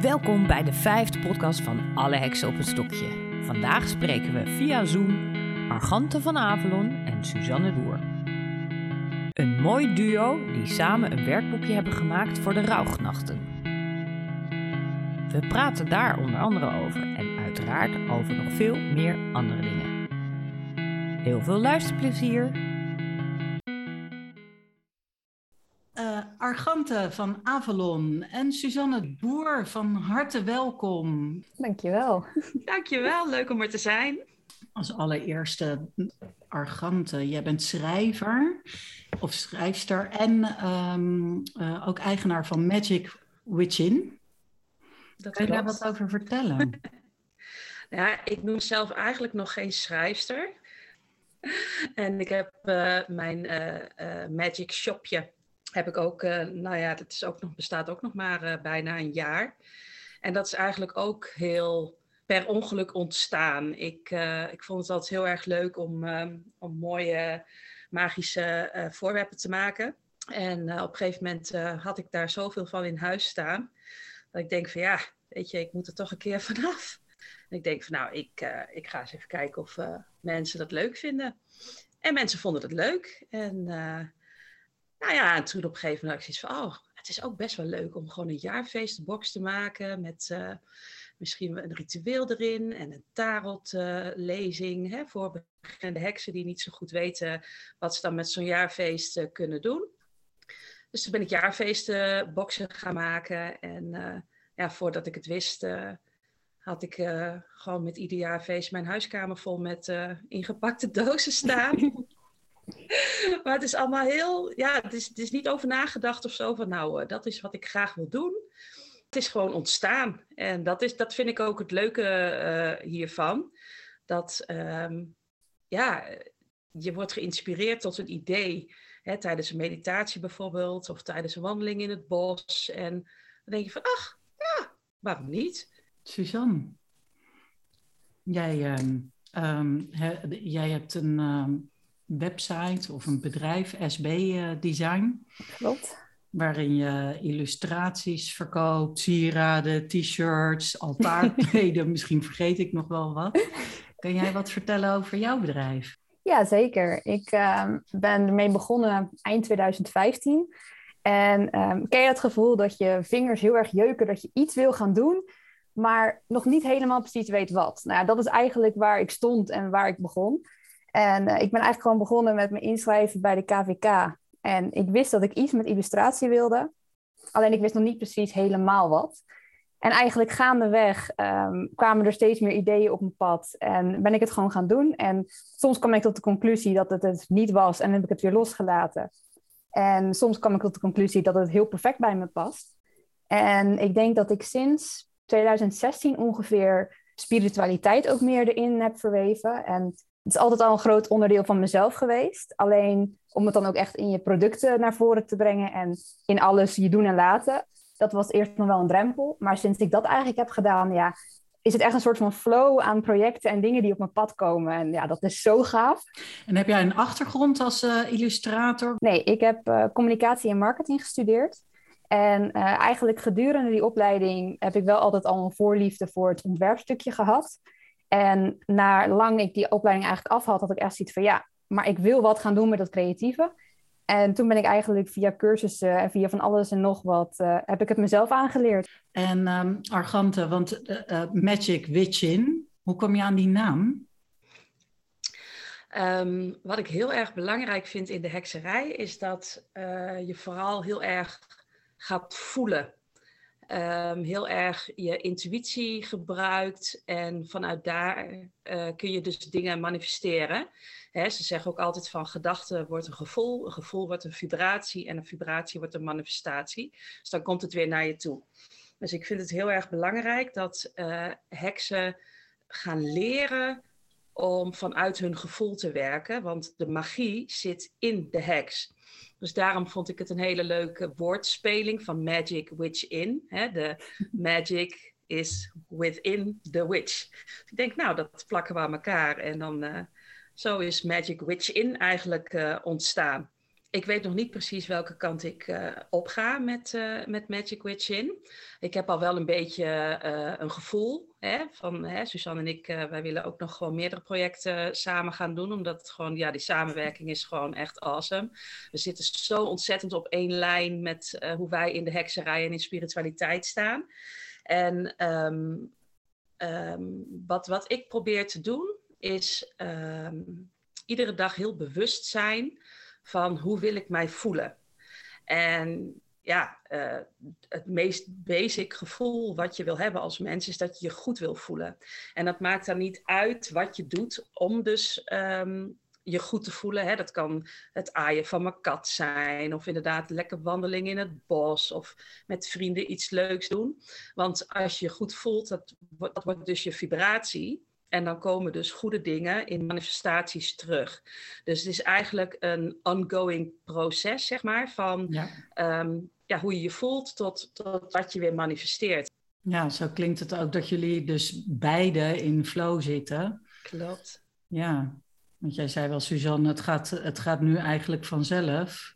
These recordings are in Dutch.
Welkom bij de vijfde podcast van Alle Heksen op het Stokje. Vandaag spreken we via Zoom Argante van Avalon en Suzanne Boer. Een mooi duo die samen een werkboekje hebben gemaakt voor de rouwnachten. We praten daar onder andere over en uiteraard over nog veel meer andere dingen. Heel veel luisterplezier! Argante van Avalon en Suzanne Boer, van harte welkom. Dankjewel. Dankjewel, leuk om er te zijn. Als allereerste, Argante, jij bent schrijver of schrijfster en um, uh, ook eigenaar van Magic Witchin. Dat Kun je daar wat over vertellen? ja, ik noem zelf eigenlijk nog geen schrijfster. en ik heb uh, mijn uh, Magic Shopje heb ik ook, nou ja, dat is ook nog, bestaat ook nog maar bijna een jaar. En dat is eigenlijk ook heel per ongeluk ontstaan. Ik, uh, ik vond het altijd heel erg leuk om, om mooie magische voorwerpen te maken. En op een gegeven moment had ik daar zoveel van in huis staan. Dat ik denk van ja, weet je, ik moet er toch een keer vanaf. En ik denk van nou, ik, ik ga eens even kijken of mensen dat leuk vinden. En mensen vonden het leuk. En nou ja, en toen op een gegeven moment had ik van, oh, het is ook best wel leuk om gewoon een jaarfeestbox te maken met misschien een ritueel erin en een tarotlezing uh, voor beginnende heksen die niet zo goed weten wat ze dan met zo'n jaarfeest uh, kunnen doen. Dus toen ben ik jaarfeestenboxen gaan maken en ja, voordat ik het wist had ik gewoon met ieder jaarfeest mijn huiskamer vol met ingepakte dozen staan. maar het is allemaal heel, ja, het is, het is niet over nagedacht of zo van nou, dat is wat ik graag wil doen het is gewoon ontstaan. En dat, is, dat vind ik ook het leuke uh, hiervan. Dat ehm, ja, je wordt geïnspireerd tot een idee. Hè, tijdens een meditatie bijvoorbeeld, of tijdens een wandeling in het bos. En dan denk je van, ach, ja, waarom niet? Suzanne, jij, um, jij hebt een website of een bedrijf, SB uh, Design. Klopt waarin je illustraties verkoopt, sieraden, t-shirts, altaarkleden, misschien vergeet ik nog wel wat. Kun jij wat vertellen over jouw bedrijf? Ja, zeker. Ik uh, ben ermee begonnen eind 2015. En um, ken je het gevoel dat je vingers heel erg jeuken, dat je iets wil gaan doen, maar nog niet helemaal precies weet wat? Nou, dat is eigenlijk waar ik stond en waar ik begon. En uh, ik ben eigenlijk gewoon begonnen met me inschrijven bij de KVK. En ik wist dat ik iets met illustratie wilde. Alleen ik wist nog niet precies helemaal wat. En eigenlijk gaandeweg um, kwamen er steeds meer ideeën op mijn pad. En ben ik het gewoon gaan doen. En soms kwam ik tot de conclusie dat het het niet was. En heb ik het weer losgelaten. En soms kwam ik tot de conclusie dat het heel perfect bij me past. En ik denk dat ik sinds 2016 ongeveer spiritualiteit ook meer erin heb verweven. En het is altijd al een groot onderdeel van mezelf geweest. Alleen om het dan ook echt in je producten naar voren te brengen en in alles je doen en laten. Dat was eerst nog wel een drempel. Maar sinds ik dat eigenlijk heb gedaan, ja, is het echt een soort van flow aan projecten en dingen die op mijn pad komen. En ja, dat is zo gaaf. En heb jij een achtergrond als uh, illustrator? Nee, ik heb uh, communicatie en marketing gestudeerd. En uh, eigenlijk gedurende die opleiding heb ik wel altijd al een voorliefde voor het ontwerpstukje gehad. En na lang ik die opleiding eigenlijk af had, had ik echt zoiets van ja, maar ik wil wat gaan doen met dat creatieve. En toen ben ik eigenlijk via cursussen en via van alles en nog wat, uh, heb ik het mezelf aangeleerd. En um, Argante, want uh, Magic Witchin, hoe kom je aan die naam? Um, wat ik heel erg belangrijk vind in de hekserij is dat je vooral heel erg gaat voelen. Um, heel erg je intuïtie gebruikt en vanuit daar uh, kun je dus dingen manifesteren. Hè, ze zeggen ook altijd van gedachte wordt een gevoel, een gevoel wordt een vibratie en een vibratie wordt een manifestatie. Dus dan komt het weer naar je toe. Dus ik vind het heel erg belangrijk dat uh, heksen gaan leren om vanuit hun gevoel te werken, want de magie zit in de heks. Dus daarom vond ik het een hele leuke woordspeling van magic witch in. Hè? De magic is within the witch. Ik denk, nou, dat plakken we aan elkaar. En dan uh, zo is Magic Witch in eigenlijk uh, ontstaan. Ik weet nog niet precies welke kant ik uh, op ga met, uh, met Magic Witch Ik heb al wel een beetje uh, een gevoel hè, van hè, Suzanne en ik, wij willen ook nog gewoon meerdere projecten samen gaan doen, omdat het gewoon, ja, die samenwerking is gewoon echt awesome. We zitten zo ontzettend op één lijn met hoe wij in de hekserij en in spiritualiteit staan. En um, um, wat, wat ik probeer te doen, is um, iedere dag heel bewust zijn van hoe wil ik mij voelen. En ja, uh, het meest basic gevoel wat je wil hebben als mens is dat je je goed wil voelen. En dat maakt dan niet uit wat je doet om dus um, je goed te voelen. Hè. Dat kan het aaien van mijn kat zijn, of inderdaad lekker wandeling in het bos, of met vrienden iets leuks doen. Want als je je goed voelt, dat, dat wordt dus je vibratie. En dan komen dus goede dingen in manifestaties terug. Dus het is eigenlijk een ongoing proces, zeg maar, van ja. Ehm, ja, hoe je je voelt tot, tot wat je weer manifesteert. Ja, zo klinkt het ook dat jullie dus beide in flow zitten. Klopt. Ja, want jij zei wel, Suzanne, het gaat, het gaat nu eigenlijk vanzelf.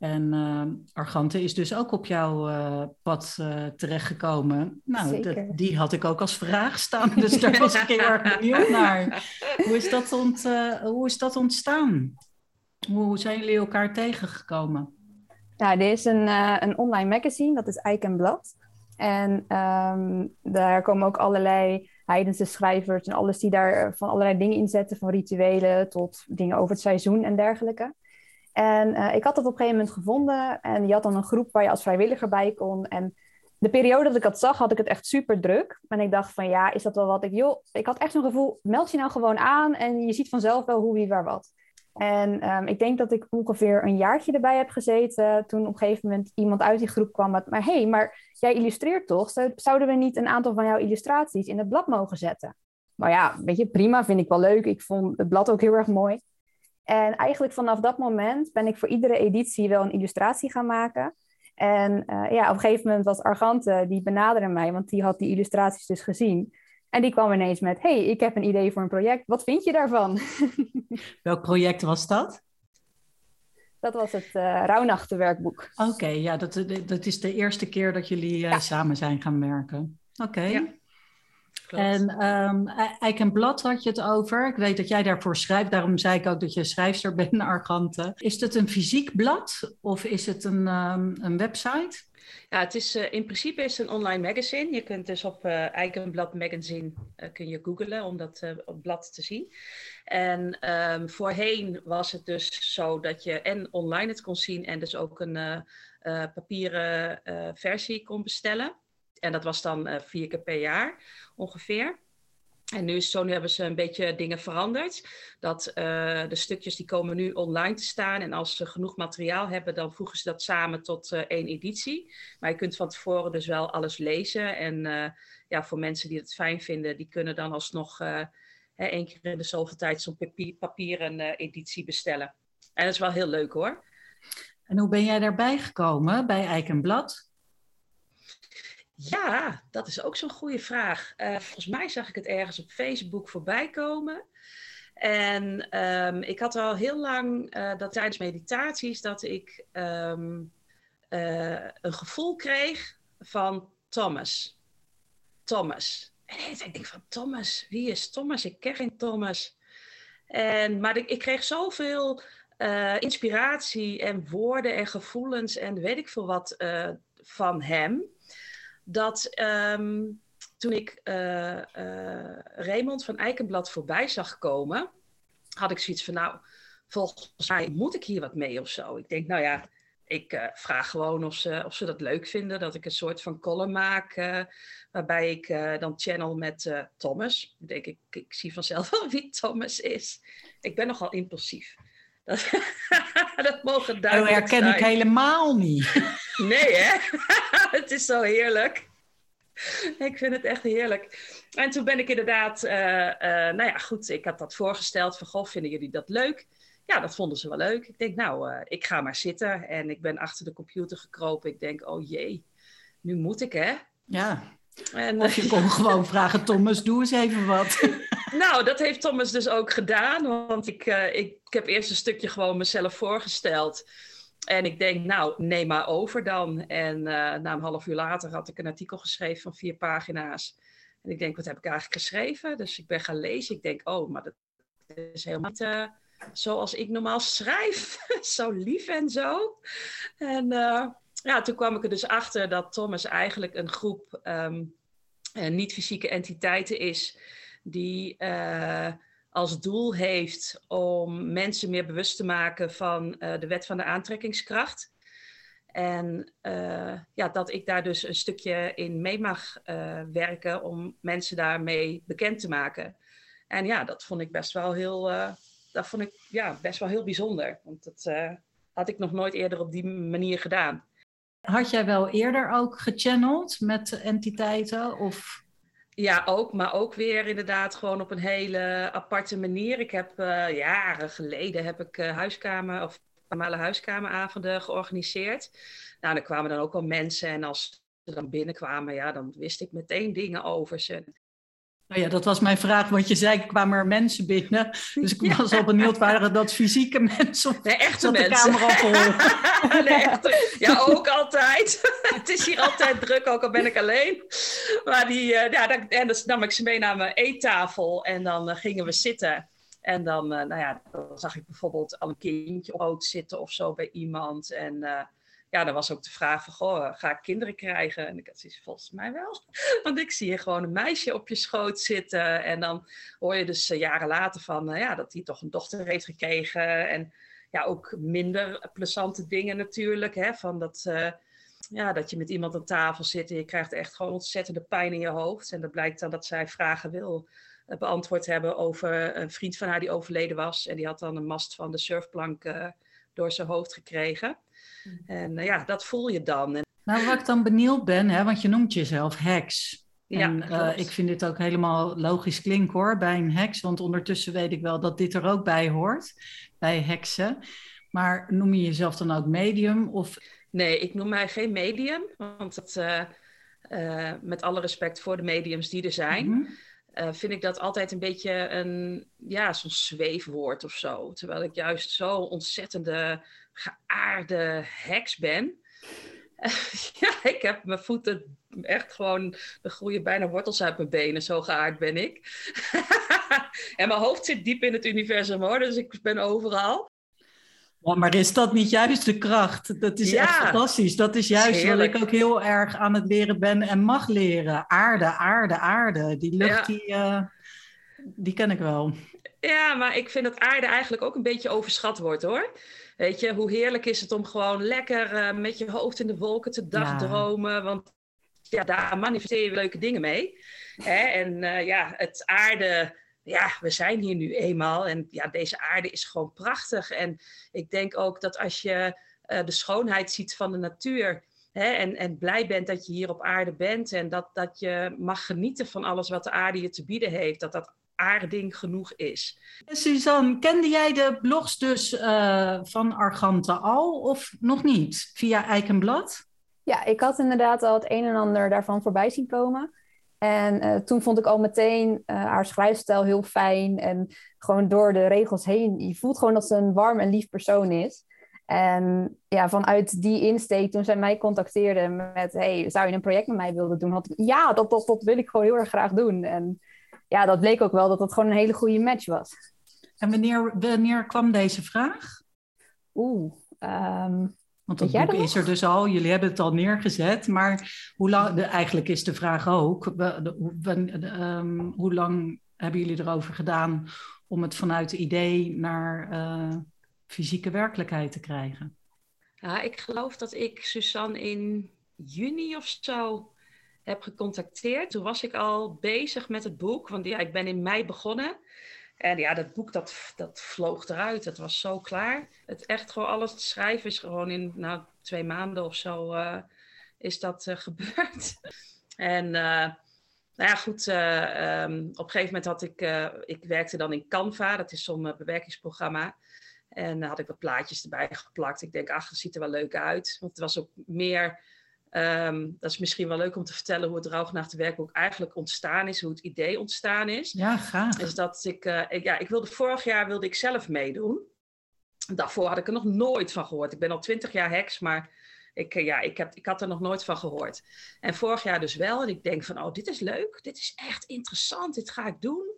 En uh, Argante is dus ook op jouw uh, pad uh, terechtgekomen. Nou, de, die had ik ook als vraag staan, dus daar was ik heel erg benieuwd naar. Hoe is dat, ont, hoe is dat ontstaan? Hoe zijn jullie elkaar tegengekomen? Ja, er is een, een online magazine, dat is Eikenblad. En um, daar komen ook allerlei heidense schrijvers en alles die daar van allerlei dingen inzetten, van rituelen tot dingen over het seizoen en dergelijke. En uh, ik had dat op een gegeven moment gevonden. En je had dan een groep waar je als vrijwilliger bij kon. En de periode dat ik dat zag, had ik het echt super druk. En ik dacht van ja, is dat wel wat ik... Joh, ik had echt zo'n gevoel, meld je nou gewoon aan en je ziet vanzelf wel hoe, wie, waar, wat. En um, ik denk dat ik ongeveer een jaartje erbij heb gezeten. Toen op een gegeven moment iemand uit die groep kwam met... Maar hé, hey, maar jij illustreert toch? Zouden we niet een aantal van jouw illustraties in het blad mogen zetten? Maar ja, weet je, prima, vind ik wel leuk. Ik vond het blad ook heel erg mooi. En eigenlijk vanaf dat moment ben ik voor iedere editie wel een illustratie gaan maken. En uh, ja, op een gegeven moment was Argante, die benaderde mij, want die had die illustraties dus gezien. En die kwam ineens met, hey, ik heb een idee voor een project, wat vind je daarvan? Welk project was dat? Dat was het uh, Rauwnachtenwerkboek. Oké, ja, dat, dat is de eerste keer dat jullie uh, ja. samen zijn gaan werken. Oké. Ja. En um, Eik en Blad had je het over. Ik weet dat jij daarvoor schrijft. Daarom zei ik ook dat je schrijfster bent, Argante. Is het een fysiek blad of is het een, um, een website? Ja, het is, uh, in principe is het een online magazine. Je kunt dus op uh, Eikenblad Magazine uh, kun je googlen om dat op blad te zien. En um, voorheen was het dus zo dat je en online het kon zien en dus ook een papieren versie kon bestellen. En dat was dan uh, vier keer per jaar ongeveer. En nu zo, nu hebben ze een beetje dingen veranderd. Dat uh, de stukjes die komen nu online te staan. En als ze genoeg materiaal hebben, dan voegen ze dat samen tot uh, één editie. Maar je kunt van tevoren dus wel alles lezen. En ja, voor mensen die het fijn vinden, die kunnen dan alsnog hè, één keer in de zoveel tijd zo'n papier, papieren editie bestellen. En dat is wel heel leuk hoor. En hoe ben jij daarbij gekomen bij Eikenblad? Ja, dat is ook zo'n goede vraag. Uh, volgens mij zag ik het ergens op Facebook voorbij komen. En um, ik had al heel lang uh, dat tijdens meditaties dat ik um, uh, een gevoel kreeg van Thomas. Thomas. En ik denk van Thomas, wie is Thomas? Ik ken geen Thomas. En, maar ik, ik kreeg zoveel inspiratie en woorden en gevoelens en weet ik veel wat van hem dat ehm, toen ik uh, uh, Raymond van Eikenblad voorbij zag komen, had ik zoiets van, nou, volgens mij moet ik hier wat mee of zo. Ik denk, nou ja, ik uh, vraag gewoon of ze, of ze dat leuk vinden, dat ik een soort van column maak, waarbij ik dan channel met Thomas. Ik denk, ik, ik zie vanzelf wel wie Thomas is. Ik ben nogal impulsief. Dat, dat mogen duidelijk Dat herken ik helemaal niet. Nee, hè? het is zo heerlijk. Ik vind het echt heerlijk. En toen ben ik inderdaad, uh, uh, nou ja, goed, ik had dat voorgesteld van, goh, vinden jullie dat leuk? Ja, dat vonden ze wel leuk. Ik denk, nou, uh, ik ga maar zitten. En ik ben achter de computer gekropen. Ik denk, oh jee, nu moet ik, hè? Ja. En, of je kon gewoon vragen, Thomas, doe eens even wat. Nou, dat heeft Thomas dus ook gedaan. Want ik, ik, ik heb eerst een stukje gewoon mezelf voorgesteld. En ik denk, nou, neem maar over dan. En uh, na een half uur later had ik een artikel geschreven van vier pagina's. En ik denk, wat heb ik eigenlijk geschreven? Dus ik ben gaan lezen. Ik denk, oh, maar dat is helemaal niet uh, zoals ik normaal schrijf. zo lief en zo. En ja, toen kwam ik er dus achter dat Thomas eigenlijk een groep um, niet-fysieke entiteiten is die als doel heeft om mensen meer bewust te maken van uh, de wet van de aantrekkingskracht. En uh, ja, dat ik daar dus een stukje in mee mag werken om mensen daarmee bekend te maken. En ja, dat vond ik best wel heel, dat vond ik, ja, best wel heel bijzonder. Want dat had ik nog nooit eerder op die manier gedaan. Had jij wel eerder ook gechanneld met entiteiten? Of ja, ook, maar ook weer inderdaad gewoon op een hele aparte manier. Ik heb uh, jaren geleden heb ik uh, huiskamer of normale huiskameravonden georganiseerd. Nou, dan kwamen dan ook al mensen en als ze dan binnenkwamen, ja, dan wist ik meteen dingen over ze. Nou ja, dat was mijn vraag, want je zei, kwamen er mensen binnen. Dus ik was al benieuwd, waren dat fysieke mensen of nee, echte mensen. de camera vol? echte, ja, ook altijd. het is hier altijd druk, ook al ben ik alleen. Maar die, uh, ja, dan, en dan nam ik ze mee naar mijn eettafel en dan uh, gingen we zitten. En dan, uh, nou ja, dan zag ik bijvoorbeeld al een kindje op zitten of zo bij iemand. En ja, dan was ook de vraag van, goh, ga ik kinderen krijgen? En ik had zoiets volgens mij wel. Want ik zie hier gewoon een meisje op je schoot zitten. En dan hoor je dus uh, jaren later van, uh, ja, dat hij toch een dochter heeft gekregen. En ja, ook minder plezante dingen natuurlijk. Hè, van dat, ja, dat je met iemand aan tafel zit en je krijgt echt gewoon ontzettende pijn in je hoofd. En dat blijkt dan dat zij vragen wil beantwoord hebben over een vriend van haar die overleden was. En die had dan een mast van de surfplank door zijn hoofd gekregen. En uh, ja, dat voel je dan. En... Nou, waar ik dan benieuwd ben, hè, want je noemt jezelf heks. En ja, uh, ik vind dit ook helemaal logisch klinken hoor, bij een heks. Want ondertussen weet ik wel dat dit er ook bij hoort, bij heksen. Maar noem je jezelf dan ook medium? Of... Nee, ik noem mij geen medium. Want dat, uh, met alle respect voor de mediums die er zijn... Mm -hmm. Uh, vind ik dat altijd een beetje een, ja, zo'n zweefwoord of zo. Terwijl ik juist zo ontzettende geaarde heks ben. ja, ik heb mijn voeten echt gewoon, er groeien bijna wortels uit mijn benen, zo geaard ben ik. en mijn hoofd zit diep in het universum hoor, dus ik ben overal. Ja, maar is dat niet juist de kracht? Dat is ja, echt fantastisch. Dat is juist wat ik ook heel erg aan het leren ben en mag leren. Aarde, aarde, aarde. Die lucht, ja. die, uh, die ken ik wel. Ja, maar ik vind dat aarde eigenlijk ook een beetje overschat wordt hoor. Weet je, hoe heerlijk is het om gewoon lekker uh, met je hoofd in de wolken te dagdromen. Want ja, daar manifesteer je leuke dingen mee. Hè? En uh, ja, het aarde ja, we zijn hier nu eenmaal en ja, deze aarde is gewoon prachtig. En ik denk ook dat als je uh, de schoonheid ziet van de natuur hè, en, en blij bent dat je hier op aarde bent en dat, dat je mag genieten van alles wat de aarde je te bieden heeft, dat dat aarding genoeg is. Suzanne, kende jij de blogs dus uh, van Argante al of nog niet via Eikenblad? Ja, ik had inderdaad al het een en ander daarvan voorbij zien komen. En uh, toen vond ik al meteen uh, haar schrijfstijl heel fijn. En gewoon door de regels heen. Je voelt gewoon dat ze een warm en lief persoon is. En ja, vanuit die insteek, toen zij mij contacteerde met... hey, zou je een project met mij willen doen? Had ik, ja, dat, dat, dat wil ik gewoon heel erg graag doen. En ja, dat bleek ook wel dat dat gewoon een hele goede match was. En wanneer, wanneer kwam deze vraag? Oeh, um, want dat boek is er dus al, jullie hebben het al neergezet. Maar hoe lang, eigenlijk is de vraag ook, um, hoe lang hebben jullie erover gedaan om het vanuit het idee naar uh, fysieke werkelijkheid te krijgen? Ja, ik geloof dat ik Suzanne in juni of zo heb gecontacteerd. Toen was ik al bezig met het boek, want ja, ik ben in mei begonnen. En ja, dat boek dat, dat vloog eruit. Het was zo klaar. Het echt gewoon alles te schrijven is gewoon in nou, twee maanden of zo uh, is dat uh, gebeurd. en uh, nou ja, goed. Um, op een gegeven moment had ik, ik werkte dan in Canva. Dat is zo'n bewerkingsprogramma. En dan had ik wat plaatjes erbij geplakt. Ik denk, ach, dat ziet er wel leuk uit. Want het was ook meer Ehm, dat is misschien wel leuk om te vertellen hoe het Rauwgenachtenwerkboek eigenlijk ontstaan is, hoe het idee ontstaan is. Ja, graag. Is dat ik, uh, ik, ja, ik wilde vorig jaar wilde ik zelf meedoen. Daarvoor had ik er nog nooit van gehoord. Ik ben al twintig jaar heks, maar ik, uh, ja, ik, heb, ik had er nog nooit van gehoord. En vorig jaar dus wel. En ik denk van, oh, dit is leuk. Dit is echt interessant. Dit ga ik doen.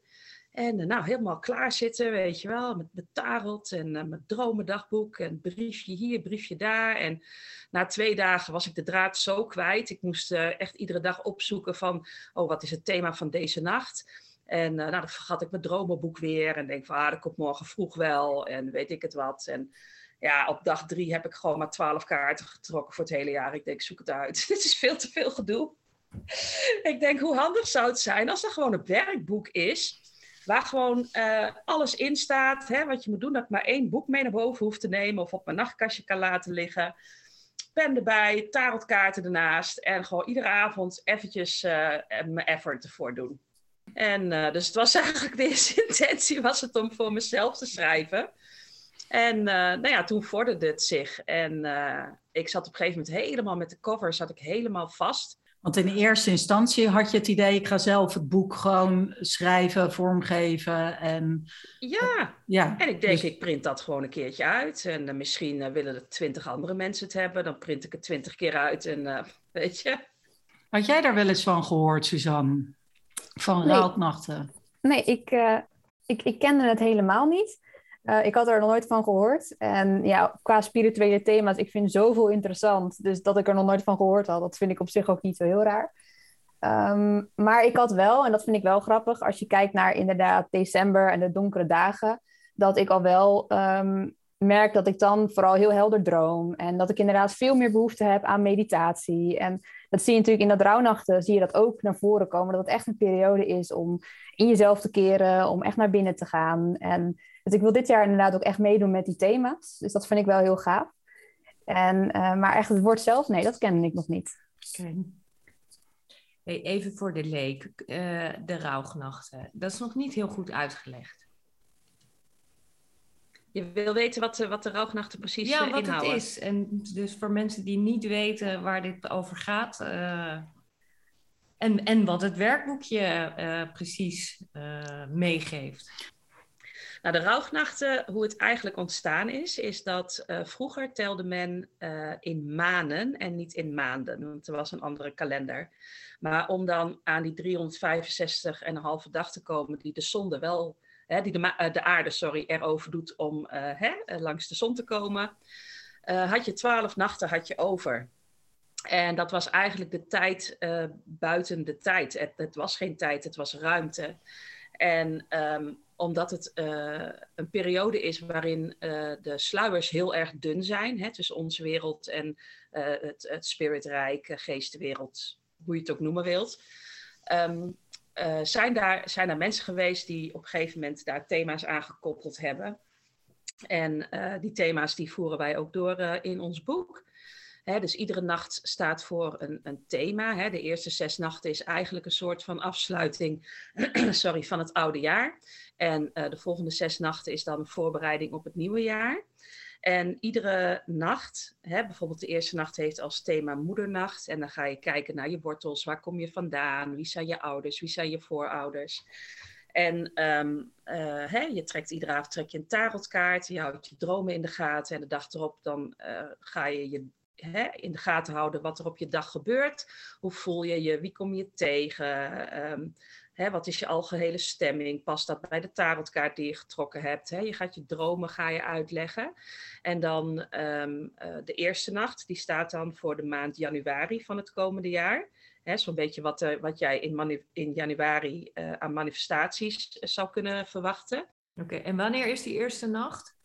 En uh, nou, helemaal klaar zitten, weet je wel, met mijn tarot en uh, mijn dromendagboek en briefje hier, briefje daar. En na twee dagen was ik de draad zo kwijt. Ik moest uh, echt iedere dag opzoeken van, oh, wat is het thema van deze nacht? En nou, dan vergat ik mijn dromenboek weer en denk van, ah, dat komt morgen vroeg wel en weet ik het wat. En ja, op dag drie heb ik gewoon maar twaalf kaarten getrokken voor het hele jaar. Ik denk, zoek het uit. Dit is veel te veel gedoe. ik denk, hoe handig zou het zijn als er gewoon een werkboek is Waar gewoon uh, alles in staat, hè, wat je moet doen. Dat ik maar één boek mee naar boven hoef te nemen of op mijn nachtkastje kan laten liggen. Pen erbij, tarotkaarten ernaast. En gewoon iedere avond eventjes uh, mijn effort ervoor doen. En uh, dus het was eigenlijk de eerste intentie was het om voor mezelf te schrijven. En nou ja, toen vorderde het zich. En ik zat op een gegeven moment helemaal met de cover, zat ik helemaal vast. Want in eerste instantie had je het idee, ik ga zelf het boek gewoon schrijven, vormgeven en... Ja, ja en ik denk, dus... ik print dat gewoon een keertje uit. En uh, misschien uh, willen er twintig andere mensen het hebben. Dan print ik het twintig keer uit en uh, weet je. Had jij daar wel eens van gehoord, Suzanne? Van nee. Raadnachten? Nee, ik, ik, ik kende het helemaal niet. Uh, ik had er nog nooit van gehoord. En ja, qua spirituele thema's, ik vind zoveel interessant. Dus dat ik er nog nooit van gehoord had, dat vind ik op zich ook niet zo heel raar. Um, maar ik had wel, en dat vind ik wel grappig, als je kijkt naar inderdaad december en de donkere dagen, dat ik al wel um, merk dat ik dan vooral heel helder droom. En dat ik inderdaad veel meer behoefte heb aan meditatie. En dat zie je natuurlijk in dat rouwnachten, zie je dat ook naar voren komen. Dat het echt een periode is om in jezelf te keren, om echt naar binnen te gaan. En dus ik wil dit jaar inderdaad ook echt meedoen met die thema's. Dus dat vind ik wel heel gaaf. En, uh, maar echt het woord zelf, nee, dat kende ik nog niet. Okay. Hey, even voor de leek, uh, de rouwgenachten. Dat is nog niet heel goed uitgelegd. Je wil weten wat de, wat de rouwgenachten precies ja, uh, wat het is. En dus voor mensen die niet weten waar dit over gaat... en, en wat het werkboekje precies meegeeft. Nou, de rouwnachten, hoe het eigenlijk ontstaan is, is dat uh, vroeger telde men uh, in maanden en niet in maanden, want er was een andere kalender. Maar om dan aan die 365,5 dag te komen die de zonde wel, hè, die de, de aarde, sorry, erover doet om hè, langs de zon te komen, had je 12 nachten had je over. En dat was eigenlijk de tijd buiten de tijd. Het, het, was geen tijd, het was ruimte. En um, omdat het uh, een periode is waarin uh, de sluiers heel erg dun zijn hè, tussen onze wereld en uh, het, het spiritrijk, geestenwereld, hoe je het ook noemen wilt. Um, zijn, daar, zijn mensen geweest die op een gegeven moment daar thema's aangekoppeld hebben. En die thema's die voeren wij ook door in ons boek. Dus iedere nacht staat voor een, een thema. De eerste zes nachten is eigenlijk een soort van afsluiting sorry, van het oude jaar. En uh, de volgende zes nachten is dan een voorbereiding op het nieuwe jaar. En iedere nacht, hè, bijvoorbeeld de eerste nacht heeft als thema moedernacht. En dan ga je kijken naar je wortels. Waar kom je vandaan? Wie zijn je ouders? Wie zijn je voorouders? En um, uh, hè, je trekt iedere avond trek je een tarotkaart. Je houdt je dromen in de gaten. En de dag erop dan uh, ga je je hè, in de gaten houden wat er op je dag gebeurt. Hoe voel je je? Wie kom je tegen? Um, hè, wat is je algehele stemming? Past dat bij de tarotkaart die je getrokken hebt? Hè? Je gaat je dromen ga je uitleggen. En dan um, uh, de eerste nacht, die staat dan voor de maand januari van het komende jaar. Zo'n beetje wat, uh, wat jij in, in januari uh, aan manifestaties zou kunnen verwachten. Oké, en wanneer is die eerste nacht?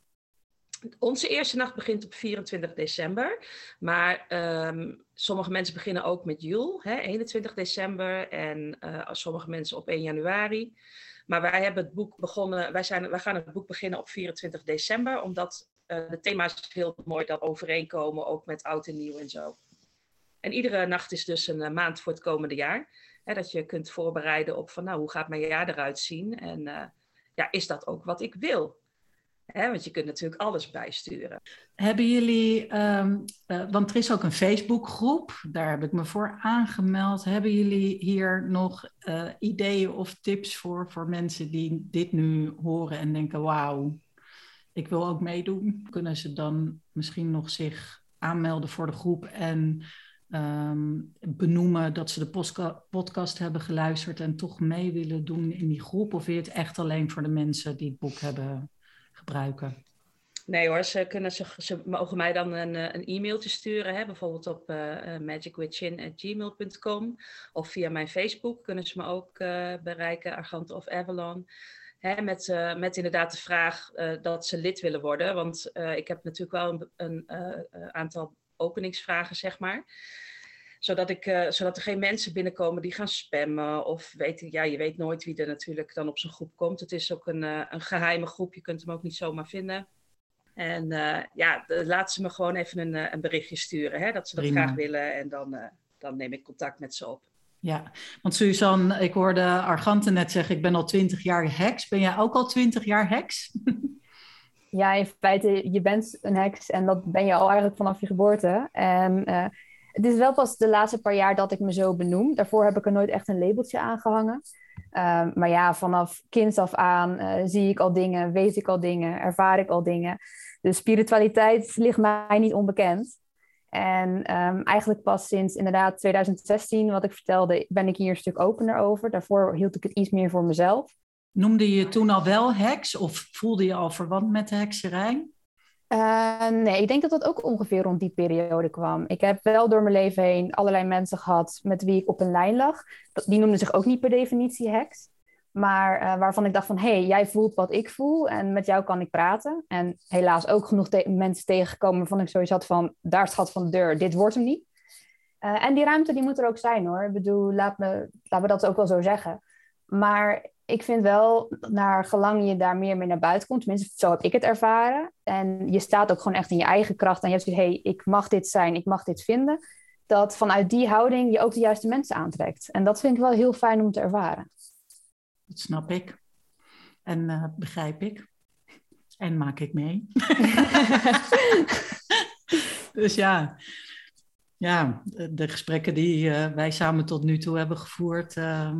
Onze eerste nacht begint op 24 december. Maar um, sommige mensen beginnen ook met Jul, hè, 21 december. En uh, sommige mensen op 1 januari. Maar wij hebben het boek begonnen, wij, zijn, wij gaan het boek beginnen op 24 december. Omdat uh, de thema's heel mooi dat overeenkomen, ook met oud en nieuw en zo. En iedere nacht is dus een uh, maand voor het komende jaar. Hè, dat je kunt voorbereiden op van nou, hoe gaat mijn jaar eruit zien? En ja, is dat ook wat ik wil? Want je kunt natuurlijk alles bijsturen. Hebben jullie, um, want er is ook een Facebookgroep, daar heb ik me voor aangemeld. Hebben jullie hier nog uh, ideeën of tips voor, voor mensen die dit nu horen en denken, wauw, ik wil ook meedoen? Kunnen ze dan misschien nog zich aanmelden voor de groep en um, benoemen dat ze de podcast hebben geluisterd en toch mee willen doen in die groep? Of je het echt alleen voor de mensen die het boek hebben gebruiken? Nee hoor, ze, kunnen, ze, ze mogen mij dan een, een e-mailtje sturen, hè? bijvoorbeeld op uh, magicwitchin.gmail.com of via mijn Facebook kunnen ze me ook bereiken, Argante of Avalon. Hè, met, met inderdaad de vraag dat ze lid willen worden, want ik heb natuurlijk wel een, een aantal openingsvragen, zeg maar zodat, ik, uh, zodat er geen mensen binnenkomen die gaan spammen. Of weten, ja, je weet nooit wie er natuurlijk dan op zo'n groep komt. Het is ook een, uh, een geheime groep, je kunt hem ook niet zomaar vinden. En uh, ja, laat ze me gewoon even een, een berichtje sturen, hè, dat ze dat Prima. graag willen. En dan, dan neem ik contact met ze op. Ja, want Suzanne, ik hoorde Argante net zeggen, ik ben al twintig jaar heks. Ben jij ook al twintig jaar heks? ja, in feite, je bent een heks en dat ben je al eigenlijk vanaf je geboorte. En het is wel pas de laatste paar jaar dat ik me zo benoem. Daarvoor heb ik er nooit echt een labeltje aan gehangen. Uh, maar ja, vanaf kind af aan uh, zie ik al dingen, weet ik al dingen, ervaar ik al dingen. De spiritualiteit ligt mij niet onbekend. En um, eigenlijk pas sinds inderdaad 2016, wat ik vertelde, ben ik hier een stuk opener over. Daarvoor hield ik het iets meer voor mezelf. Noemde je toen al wel heks of voelde je al verwant met de hekserij? Uh, nee, ik denk dat dat ook ongeveer rond die periode kwam. Ik heb wel door mijn leven heen allerlei mensen gehad met wie ik op een lijn lag. Die noemden zich ook niet per definitie heks. Maar uh, waarvan ik dacht van, hé, hey, jij voelt wat ik voel en met jou kan ik praten. En helaas ook genoeg mensen tegengekomen waarvan ik sowieso had van, daar schat van de deur, dit wordt hem niet. Uh, en die ruimte die moet er ook zijn hoor. Ik bedoel, laat me, laten we dat ook wel zo zeggen. Maar ik vind wel, naar gelang je daar meer mee naar buiten komt, tenminste zo heb ik het ervaren, en je staat ook gewoon echt in je eigen kracht en je hebt zoiets, hé, hey, ik mag dit zijn, ik mag dit vinden, dat vanuit die houding je ook de juiste mensen aantrekt. En dat vind ik wel heel fijn om te ervaren. Dat snap ik. En uh, begrijp ik. En maak ik mee. dus ja, ja, de gesprekken die uh, wij samen tot nu toe hebben gevoerd, uh,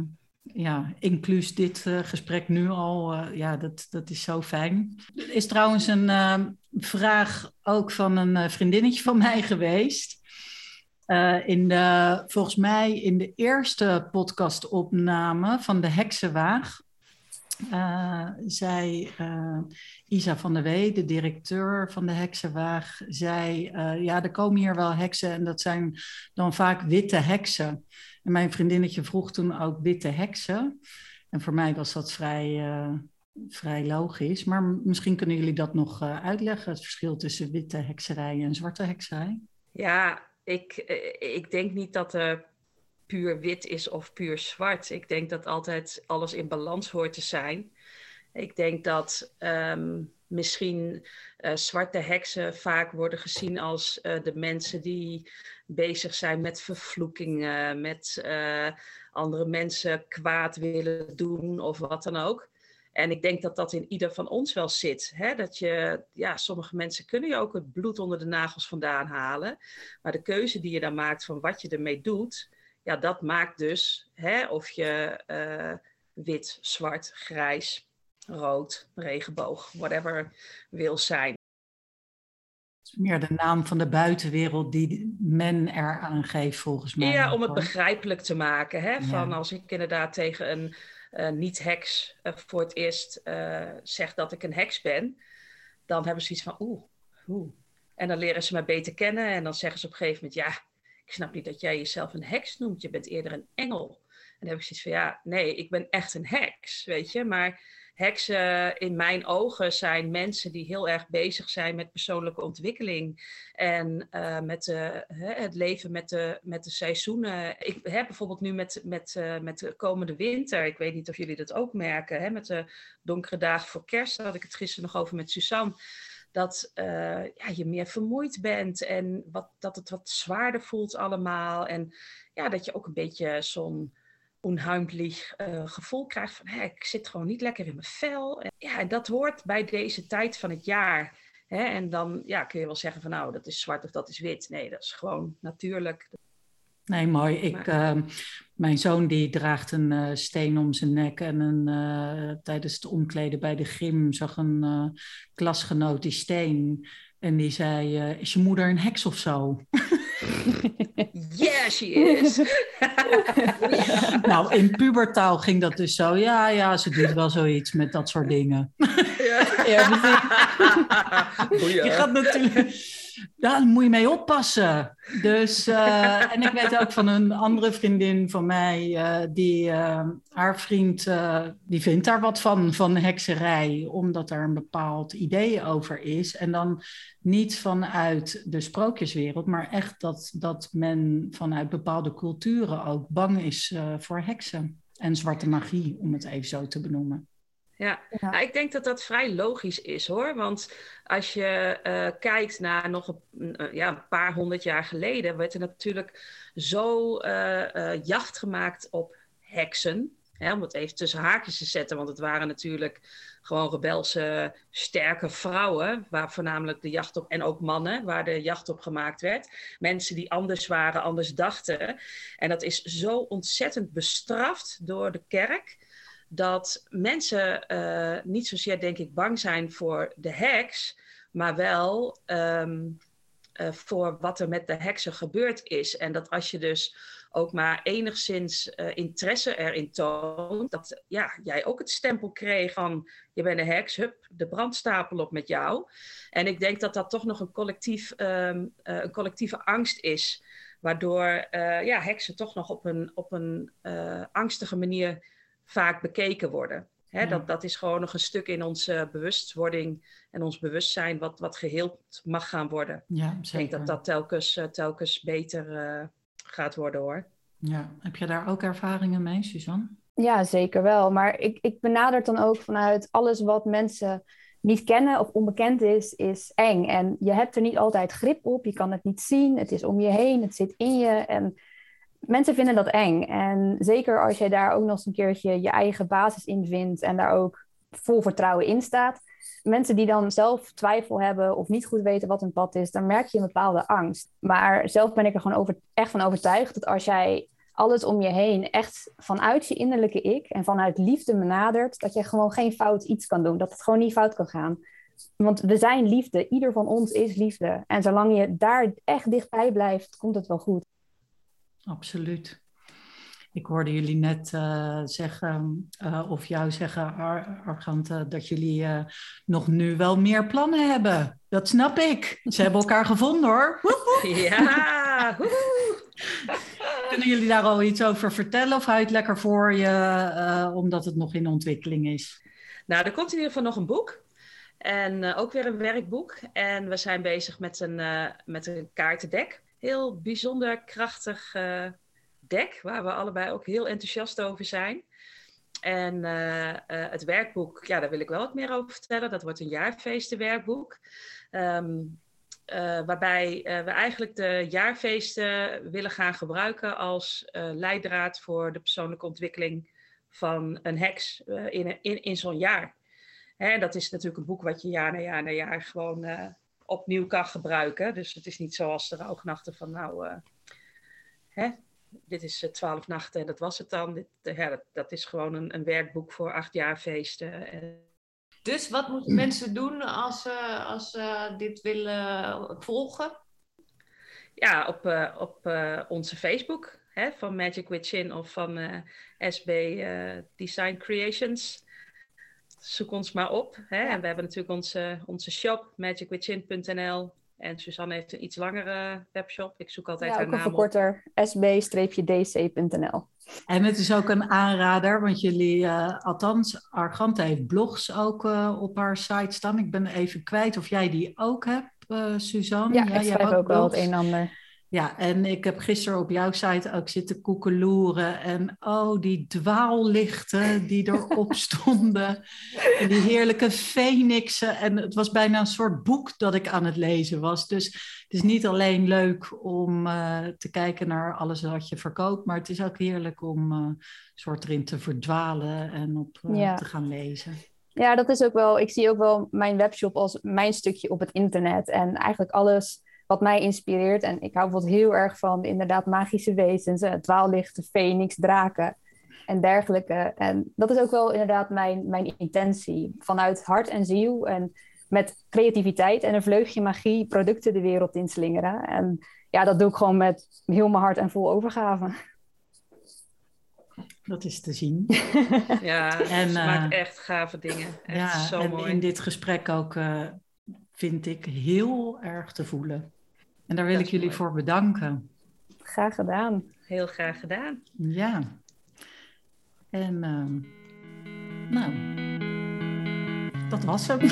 ja, inclus dit uh, gesprek nu al, uh, ja, dat, dat is zo fijn. Er is trouwens een uh, vraag ook van een vriendinnetje van mij geweest. in de, volgens mij in de eerste podcastopname van de Heksenwaag. zei Isa van der Wee, de directeur van de Heksenwaag, zei: Ja, er komen hier wel heksen en dat zijn dan vaak witte heksen. En mijn vriendinnetje vroeg toen ook witte heksen. En voor mij was dat vrij, uh, vrij logisch. Maar misschien kunnen jullie dat nog uh, uitleggen, het verschil tussen witte hekserij en zwarte hekserij? Ja, ik, eh, ik denk niet dat er puur wit is of puur zwart. Ik denk dat altijd alles in balans hoort te zijn. Ik denk dat um, misschien uh, zwarte heksen vaak worden gezien als uh, de mensen die bezig zijn met vervloekingen, met uh, andere mensen kwaad willen doen of wat dan ook. En ik denk dat dat in ieder van ons wel zit. Hè? Dat je, ja, sommige mensen kunnen je ook het bloed onder de nagels vandaan halen. Maar de keuze die je dan maakt van wat je ermee doet, ja, dat maakt dus hè, of je wit, zwart, grijs, rood, regenboog, whatever wil zijn. Het is meer de naam van de buitenwereld die men eraan geeft, volgens mij. Ja, om het begrijpelijk te maken. Hè? Van als ik inderdaad tegen een uh, niet-heks uh, voor het eerst uh, zeg dat ik een heks ben, dan hebben ze iets van oeh, oeh. En dan leren ze me beter kennen en dan zeggen ze op een gegeven moment, ja, ik snap niet dat jij jezelf een heks noemt, je bent eerder een engel. En dan heb ik zoiets van, ja, nee, ik ben echt een heks, weet je. Maar heksen in mijn ogen zijn mensen die heel erg bezig zijn met persoonlijke ontwikkeling en uh, met de, hè, het leven met de, met de seizoenen. Ik heb bijvoorbeeld nu met, met, uh, met de komende winter, ik weet niet of jullie dat ook merken, hè, met de donkere dagen voor kerst, daar had ik het gisteren nog over met Suzanne dat uh, ja, je meer vermoeid bent en wat, dat het wat zwaarder voelt allemaal. En ja, dat je ook een beetje zo'n onheimlich gevoel krijgt van hé, ik zit gewoon niet lekker in mijn vel. En, ja, en dat hoort bij deze tijd van het jaar. Hè? En dan ja, kun je wel zeggen van nou, dat is zwart of dat is wit. Nee, dat is gewoon natuurlijk. Nee, mooi. Ik, uh, mijn zoon die draagt een uh, steen om zijn nek en een, uh, tijdens het omkleden bij de gym zag een klasgenoot die steen. En die zei, is je moeder een heks of zo? yeah, she is. nou, in pubertaal ging dat dus zo. Ja, ja, ze doet wel zoiets met dat soort dingen. ja, ja Je gaat natuurlijk daar moet je mee oppassen. Dus, uh, en ik weet ook van een andere vriendin van mij, uh, die, uh, haar vriend, die vindt daar wat van, van hekserij, omdat er een bepaald idee over is. En dan niet vanuit de sprookjeswereld, maar echt dat, dat men vanuit bepaalde culturen ook bang is voor heksen en zwarte magie, om het even zo te benoemen. Ja, ja. Nou, ik denk dat dat vrij logisch is hoor. Want als je uh, kijkt naar nog een, uh, ja, een paar honderd jaar geleden, werd er natuurlijk zo uh, jacht gemaakt op heksen. Hè, om het even tussen haakjes te zetten, want het waren natuurlijk gewoon rebelse, sterke vrouwen, waar voornamelijk de jacht op, en ook mannen, waar de jacht op gemaakt werd. Mensen die anders waren, anders dachten. En dat is zo ontzettend bestraft door de kerk dat mensen uh, niet zozeer, denk ik, bang zijn voor de heks, maar wel um, uh, voor wat er met de heksen gebeurd is. En dat als je dus ook maar enigszins uh, interesse erin toont, dat ja, jij ook het stempel kreeg van je bent een heks, hup, de brandstapel op met jou. En ik denk dat dat toch nog een, collectief, um, een collectieve angst is, waardoor ja, heksen toch nog op een, op een angstige manier vaak bekeken worden. Hè, dat, dat is gewoon nog een stuk in onze bewustwording en ons bewustzijn wat, wat geheeld mag gaan worden. Ja, zeker. Ik denk dat dat telkens, uh, telkens beter uh, gaat worden hoor. Ja, heb je daar ook ervaringen mee, Suzanne? Ja, zeker wel. Maar ik, ik benader het dan ook vanuit alles wat mensen niet kennen of onbekend is, is eng. En je hebt er niet altijd grip op, je kan het niet zien, het is om je heen, het zit in je. En mensen vinden dat eng. En zeker als je daar ook nog eens een keertje je eigen basis in vindt en daar ook vol vertrouwen in staat. Mensen die dan zelf twijfel hebben of niet goed weten wat een pad is, dan merk je een bepaalde angst. Maar zelf ben ik er gewoon over, echt van overtuigd dat als jij alles om je heen echt vanuit je innerlijke ik en vanuit liefde benadert, dat je gewoon geen fout iets kan doen. Dat het gewoon niet fout kan gaan. Want we zijn liefde. Ieder van ons is liefde. En zolang je daar echt dichtbij blijft, komt het wel goed absoluut. Ik hoorde jullie net uh, zeggen, uh, of jou zeggen, Ar Argante, dat jullie uh, nog nu wel meer plannen hebben. Dat snap ik. Ze hebben elkaar gevonden hoor. Ja. Kunnen jullie daar al iets over vertellen of hou je het lekker voor je, omdat het nog in ontwikkeling is? Nou, er komt in ieder geval nog een boek. En ook weer een werkboek. En we zijn bezig met een, met een kaartendek heel bijzonder krachtig uh, deck, waar we allebei ook heel enthousiast over zijn. En uh, uh, het werkboek, ja, daar wil ik wel wat meer over vertellen. Dat wordt een jaarfeestenwerkboek. Um, waarbij we eigenlijk de jaarfeesten willen gaan gebruiken als leidraad voor de persoonlijke ontwikkeling van een heks in, in, in zo'n jaar. Hè, dat is natuurlijk een boek wat je jaar na jaar na jaar gewoon opnieuw kan gebruiken. Dus het is niet zoals de rouwnachten van nou, uh, hè, dit is uh, twaalf nachten en dat was het dan. Dit, uh, ja, dat, dat, is gewoon een, een, werkboek voor acht jaar feesten. Dus wat moeten mensen doen als ze als, dit willen volgen? Ja, op, op onze Facebook hè, van Magic Witchin of van SB Design Creations zoek ons maar op. Hè? En we hebben natuurlijk onze, onze shop, magicwithin.nl. En Suzanne heeft een iets langere webshop. Ik zoek altijd ja, haar naam verkorter, sb-dc.nl. En het is ook een aanrader, want jullie, uh, althans, Argante heeft blogs ook uh, op haar site staan. Ik ben even kwijt of jij die ook hebt, uh, Suzanne. Ja, ja ik schrijf ook, ook wel het een en ander. Ja, en ik heb gisteren op jouw site ook zitten koekeloeren. En oh, die dwaallichten die erop stonden. En die heerlijke fenixen. En het was bijna een soort boek dat ik aan het lezen was. Dus het is niet alleen leuk om uh, te kijken naar alles wat je verkoopt. Maar het is ook heerlijk om uh, soort erin te verdwalen en op uh, ja. te gaan lezen. Ja, dat is ook wel. Ik zie ook wel mijn webshop als mijn stukje op het internet. En eigenlijk alles wat mij inspireert. En ik hou bijvoorbeeld heel erg van inderdaad magische wezens, uh, dwaallichten, feniks, draken en dergelijke. En dat is ook wel inderdaad mijn, mijn intentie. Vanuit hart en ziel en met creativiteit en een vleugje magie producten de wereld inslingeren. En ja, dat doe ik gewoon met heel mijn hart en vol overgave. Dat is te zien. Ja, en, uh, maakt echt gave dingen. Echt ja, zo en mooi. in dit gesprek ook uh, vind ik heel erg te voelen. En daar wil ik jullie mooi. voor bedanken. Graag gedaan. Heel graag gedaan. Ja. En uh, nou, dat was hem.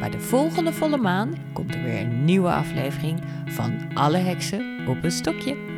Bij de volgende volle maan komt er weer een nieuwe aflevering van Alle Heksen op een stokje.